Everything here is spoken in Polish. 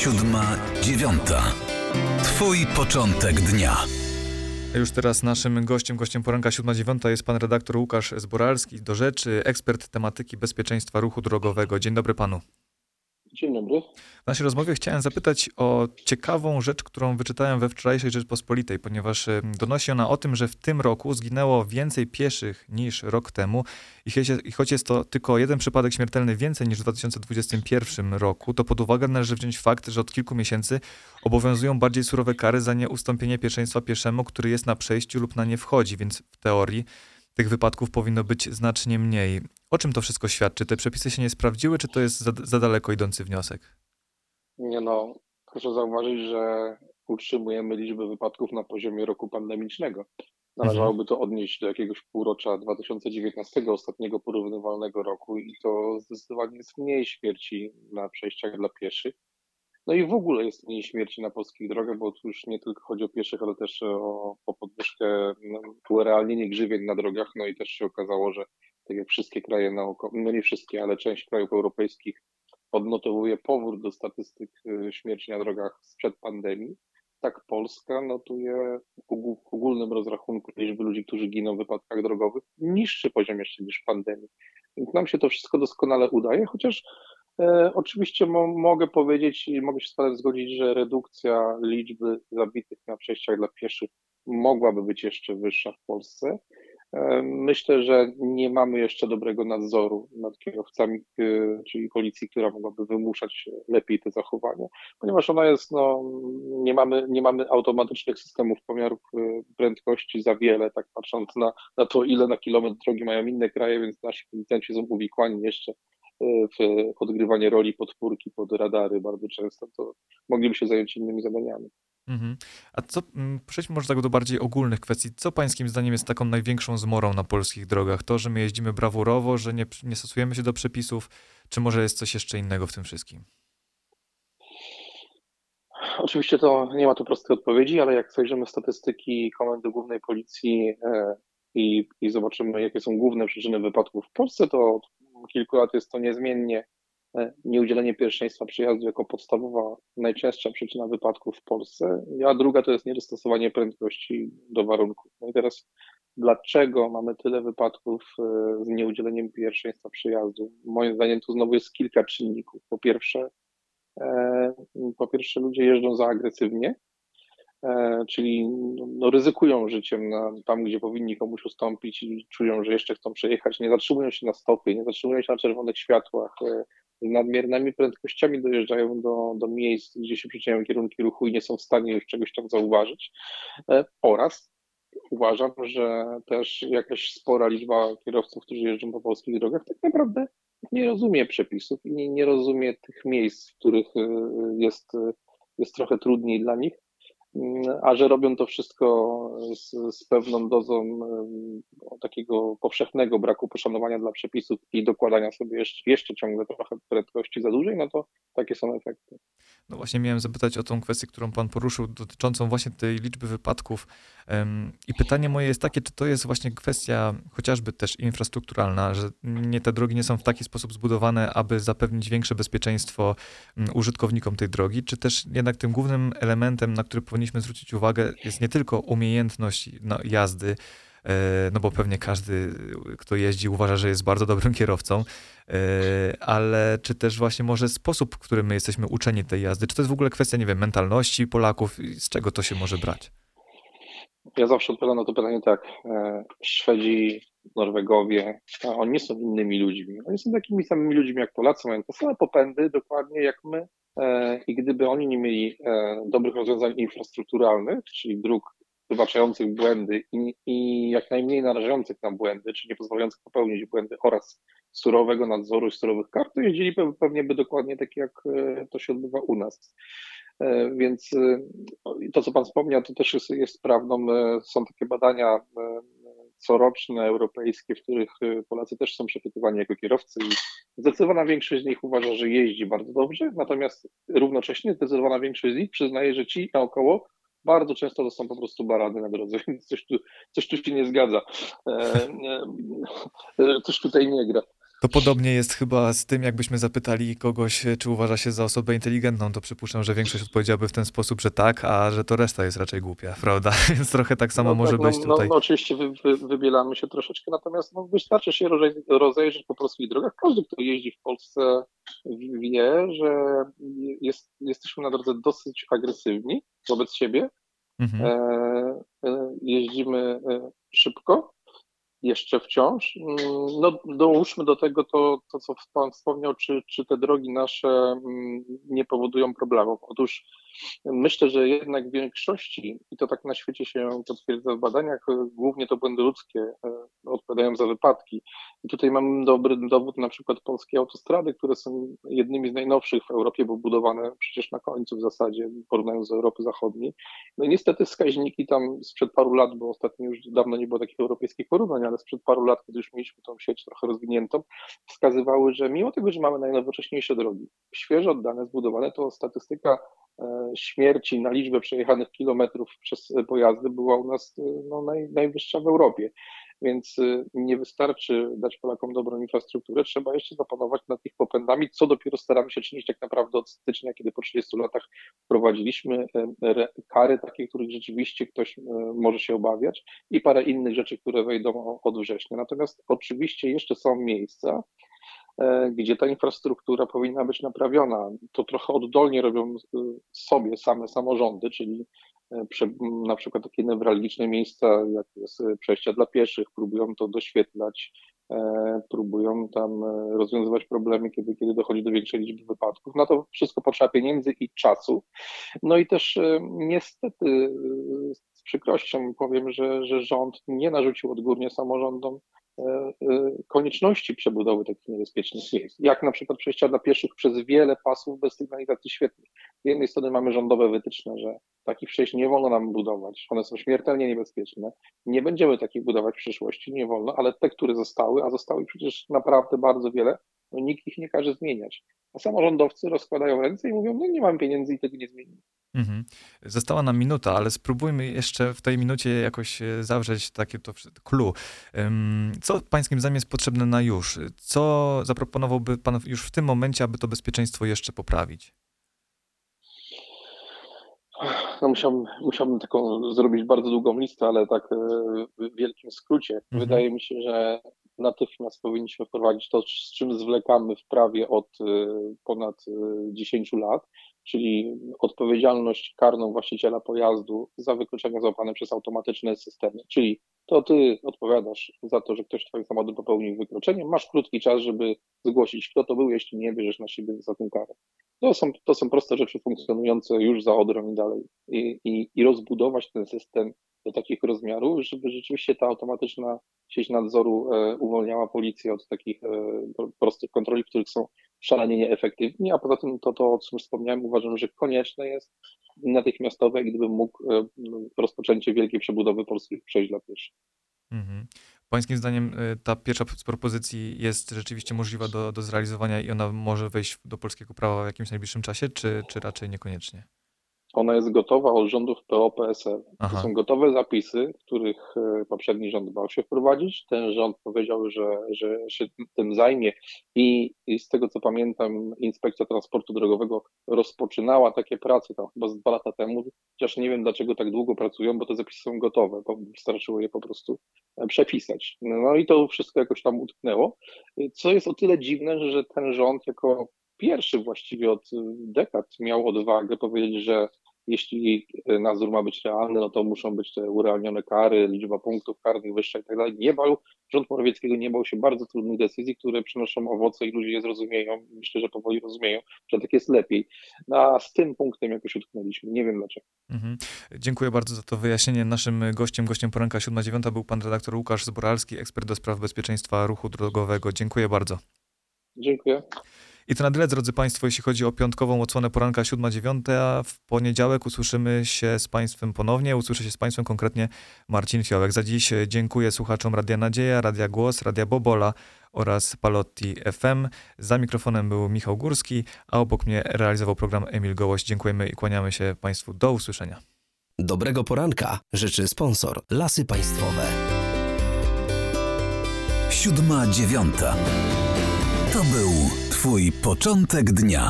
siódma, dziewiąta. Twój początek dnia. Już teraz naszym gościem, gościem poranka 7.9 jest pan redaktor Łukasz Zboralski, do rzeczy, ekspert tematyki bezpieczeństwa ruchu drogowego. Dzień dobry panu. Dzień dobry. W naszej rozmowie chciałem zapytać o ciekawą rzecz, którą wyczytałem we wczorajszej Rzeczpospolitej, ponieważ donosi ona o tym, że w tym roku zginęło więcej pieszych niż rok temu i choć jest to tylko jeden przypadek śmiertelny więcej niż w 2021 roku, to pod uwagę należy wziąć fakt, że od kilku miesięcy obowiązują bardziej surowe kary za nieustąpienie pierwszeństwa pieszemu, który jest na przejściu lub na nie wchodzi, więc w teorii tych wypadków powinno być znacznie mniej. O czym to wszystko świadczy? Te przepisy się nie sprawdziły, czy to jest za, za daleko idący wniosek? Nie no, proszę zauważyć, że utrzymujemy liczbę wypadków na poziomie roku pandemicznego. Należałoby to odnieść do jakiegoś półrocza 2019, ostatniego porównywalnego roku i to zdecydowanie jest mniej śmierci na przejściach dla pieszych. No i w ogóle jest mniej śmierci na polskich drogach, bo tu już nie tylko chodzi o pieszych, ale też o, o podwyżkę, no, urealnienie grzywień na drogach. No i też się okazało, że tak jak wszystkie kraje naokoło, no nie wszystkie, ale część krajów europejskich odnotowuje powrót do statystyk y, śmierci na drogach sprzed pandemii. Tak Polska notuje w ogólnym rozrachunku liczby ludzi, którzy giną w wypadkach drogowych, niższy poziom jeszcze niż pandemii. Więc nam się to wszystko doskonale udaje, chociaż oczywiście mo mogę powiedzieć i mogę się z Panem zgodzić, że redukcja liczby zabitych na przejściach dla pieszych mogłaby być jeszcze wyższa w Polsce. E, myślę, że nie mamy jeszcze dobrego nadzoru nad kierowcami, e, czyli policji, która mogłaby wymuszać lepiej te zachowania, ponieważ ona jest, no, nie mamy, nie mamy automatycznych systemów pomiarów prędkości za wiele, tak patrząc na, na to, ile na kilometr drogi mają inne kraje, więc nasi policjanci są uwikłani jeszcze w odgrywanie roli podpórki pod radary bardzo często, to mogliby się zająć innymi zadaniami. Mhm. A co, mm, przejdźmy może tak do bardziej ogólnych kwestii. Co pańskim zdaniem jest taką największą zmorą na polskich drogach? To, że my jeździmy brawurowo, że nie, nie stosujemy się do przepisów, czy może jest coś jeszcze innego w tym wszystkim? Oczywiście to nie ma tu prostej odpowiedzi, ale jak zajrzymy statystyki Komendy Głównej Policji e, i, i zobaczymy, jakie są główne przyczyny wypadków w Polsce, to kilku lat jest to niezmiennie e, nieudzielenie pierwszeństwa przyjazdu jako podstawowa, najczęstsza przyczyna wypadków w Polsce, a druga to jest niedostosowanie prędkości do warunków. No i teraz dlaczego mamy tyle wypadków e, z nieudzieleniem pierwszeństwa przyjazdu? Moim zdaniem tu znowu jest kilka czynników. Po pierwsze, e, po pierwsze ludzie jeżdżą za agresywnie, czyli no, ryzykują życiem na, tam, gdzie powinni komuś ustąpić i czują, że jeszcze chcą przejechać, nie zatrzymują się na stopy, nie zatrzymują się na czerwonych światłach, e, nadmiernymi prędkościami dojeżdżają do, do miejsc, gdzie się przecierają kierunki ruchu i nie są w stanie już czegoś tam zauważyć. E, oraz uważam, że też jakaś spora liczba kierowców, którzy jeżdżą po polskich drogach, tak naprawdę nie rozumie przepisów i nie, nie rozumie tych miejsc, w których jest, jest trochę trudniej dla nich a że robią to wszystko z, z pewną dozą takiego powszechnego braku poszanowania dla przepisów i dokładania sobie jeszcze, jeszcze ciągle trochę prędkości za dłużej, no to takie są efekty. No właśnie miałem zapytać o tą kwestię, którą pan poruszył, dotyczącą właśnie tej liczby wypadków. I pytanie moje jest takie, czy to jest właśnie kwestia chociażby też infrastrukturalna, że nie te drogi nie są w taki sposób zbudowane, aby zapewnić większe bezpieczeństwo użytkownikom tej drogi, czy też jednak tym głównym elementem, na który powinniśmy zwrócić uwagę, jest nie tylko umiejętność no, jazdy, e, no bo pewnie każdy, kto jeździ, uważa, że jest bardzo dobrym kierowcą, e, ale czy też właśnie może sposób, w którym my jesteśmy uczeni tej jazdy, czy to jest w ogóle kwestia, nie wiem, mentalności Polaków, z czego to się może brać? Ja zawsze odpowiadam na to pytanie tak. E, Szwedzi, Norwegowie, oni nie są innymi ludźmi. Oni są takimi samymi ludźmi jak Polacy, mają te same popędy, dokładnie jak my. E, I gdyby oni nie mieli e, dobrych rozwiązań infrastrukturalnych, czyli dróg wybaczających błędy i, i jak najmniej narażających na błędy, czyli nie pozwalających popełnić błędy oraz surowego nadzoru i surowych kart, to jeździli pewnie by dokładnie tak, jak to się odbywa u nas. E, więc e, to, co Pan wspomniał, to też jest, jest prawdą. E, są takie badania coroczne, europejskie, w których Polacy też są przepytywani jako kierowcy i zdecydowana większość z nich uważa, że jeździ bardzo dobrze, natomiast równocześnie zdecydowana większość z nich przyznaje, że ci naokoło bardzo często to są po prostu barany na drodze, więc coś tu, coś tu się nie zgadza. Coś tutaj nie gra. To podobnie jest chyba z tym, jakbyśmy zapytali kogoś, czy uważa się za osobę inteligentną, to przypuszczam, że większość odpowiedziałaby w ten sposób, że tak, a że to reszta jest raczej głupia, prawda? Więc trochę tak samo no, może tak, być no, tutaj. No, no oczywiście wy, wy, wybielamy się troszeczkę, natomiast no, wystarczy się rozejrzeć po polskich drogach. Każdy, kto jeździ w Polsce wie, że jest, jesteśmy na drodze dosyć agresywni wobec siebie. Mhm. E, e, jeździmy e, szybko, jeszcze wciąż. Mm, no, dołóżmy do tego to, to, co Pan wspomniał, czy, czy te drogi nasze mm, nie powodują problemów. Otóż myślę, że jednak w większości, i to tak na świecie się potwierdza w badaniach, głównie to błędy ludzkie e, odpowiadają za wypadki. I tutaj mamy dobry dowód, na przykład polskie autostrady, które są jednymi z najnowszych w Europie, bo budowane przecież na końcu w zasadzie, porównując z Europy Zachodniej. No i niestety wskaźniki tam sprzed paru lat, bo ostatnio już dawno nie było takich europejskich porównań, ale sprzed paru lat, kiedy już mieliśmy tą sieć trochę rozwiniętą, wskazywały, że mimo tego, że mamy najnowocześniejsze drogi, świeżo oddane, zbudowane, to statystyka e, śmierci na liczbę przejechanych kilometrów przez pojazdy była u nas e, no, naj, najwyższa w Europie. Więc y, nie wystarczy dać Polakom dobrą infrastrukturę, trzeba jeszcze zapanować nad ich popędami, co dopiero staramy się czynić tak naprawdę od stycznia, kiedy po 30 latach wprowadziliśmy e, kary takie, których rzeczywiście ktoś e, może się obawiać i parę innych rzeczy, które wejdą od września. Natomiast oczywiście jeszcze są miejsca, e, gdzie ta infrastruktura powinna być naprawiona. To trochę oddolnie robią sobie same samorządy, czyli na przykład takie newralgiczne miejsca, jak jest e, przejścia dla pieszych, próbują to doświetlać, e, próbują tam e, rozwiązywać problemy, kiedy, kiedy dochodzi do większej liczby wypadków. Na to wszystko potrzeba pieniędzy i czasu. No i też niestety z przykrością powiem, że, że rząd nie narzucił odgórnie samorządom E, e, konieczności przebudowy takich niebezpiecznych miejsc, jak na przykład przejścia dla pieszych przez wiele pasów bez sygnalizacji świetnej. Z jednej strony mamy rządowe wytyczne, że takich przejść nie wolno nam budować, one są śmiertelnie niebezpieczne, nie będziemy takich budować w przyszłości, nie wolno, ale te, które zostały, a zostały przecież naprawdę bardzo wiele, no nikt ich nie każe zmieniać. A samorządowcy rozkładają ręce i mówią, no nie mam pieniędzy i tego nie zmienimy. Mhm. Została nam minuta, ale spróbujmy jeszcze w tej minucie jakoś e, zawrzeć takie to clue. Co pańskim zdaniem jest potrzebne na już? Co zaproponowałby pan już w tym momencie, aby to bezpieczeństwo jeszcze poprawić? No musiałbym, musiałbym taką zrobić bardzo długą listę, ale tak e, w wielkim skrócie. Mhm. Wydaje mi się, że natychmiast powinniśmy wprowadzić to, z czym zwlekamy w prawie od e, ponad 10 lat, czyli odpowiedzialność karną właściciela pojazdu za wykroczenia złapane przez automatyczne systemy. Czyli to ty odpowiadasz za to, że ktoś twoim samochodem popełnił wykroczenie, masz krótki czas, żeby zgłosić, kto to był, jeśli nie bierzesz na siebie za tę karę. To są, to są proste rzeczy funkcjonujące już za Odrą i dalej. I, i, I rozbudować ten system do takich rozmiarów, żeby rzeczywiście ta automatyczna sieć nadzoru e, uwolniała policję od takich e, prostych kontroli, których są szalenie nieefektywni, a poza tym to, to o czym wspomniałem, uważam, że konieczne jest natychmiastowe, gdybym mógł e, rozpoczęcie wielkiej przebudowy polskich przejść dla pieszych. Mhm. Pańskim zdaniem ta pierwsza z propozycji jest rzeczywiście możliwa do, do zrealizowania i ona może wejść do polskiego prawa w jakimś najbliższym czasie, czy, czy raczej niekoniecznie? Ona jest gotowa od rządów PO-PSL. To są gotowe zapisy, których e, poprzedni rząd bał się wprowadzić. Ten rząd powiedział, że, że się tym zajmie i, i z tego co pamiętam, Inspekcja Transportu Drogowego rozpoczynała takie prace tam chyba z dwa lata temu, chociaż nie wiem dlaczego tak długo pracują, bo te zapisy są gotowe, bo wystarczyło je po prostu e, przepisać. No i to wszystko jakoś tam utknęło. Co jest o tyle dziwne, że ten rząd jako pierwszy właściwie od dekad miał odwagę powiedzieć, że jeśli nadzór ma być realny, no to muszą być te urealnione kary, liczba punktów karnych wyższa i tak dalej. Nie bał, rząd Morawieckiego nie bał się bardzo trudnych decyzji, które przynoszą owoce i ludzie je zrozumieją. Myślę, że powoli rozumieją, że tak jest lepiej. No, a z tym punktem jakoś utknęliśmy. Nie wiem dlaczego. Mhm. Dziękuję bardzo za to wyjaśnienie. Naszym gościem, gościem poranka 7.9 był pan redaktor Łukasz Zboralski, ekspert do spraw bezpieczeństwa ruchu drogowego. Dziękuję bardzo. Dziękuję. I to na tyle, drodzy Państwo, jeśli chodzi o piątkową odsłonę poranka 7.9, a w poniedziałek usłyszymy się z Państwem ponownie. Usłyszę się z Państwem konkretnie Marcin Fiołek. Za dziś dziękuję słuchaczom Radia Nadzieja, Radia Głos, Radia Bobola oraz Palotti FM. Za mikrofonem był Michał Górski, a obok mnie realizował program Emil Gołoś. Dziękujemy i kłaniamy się Państwu. Do usłyszenia. Dobrego poranka życzy sponsor Lasy Państwowe. Siódma dziewiąta. To był Twój początek dnia.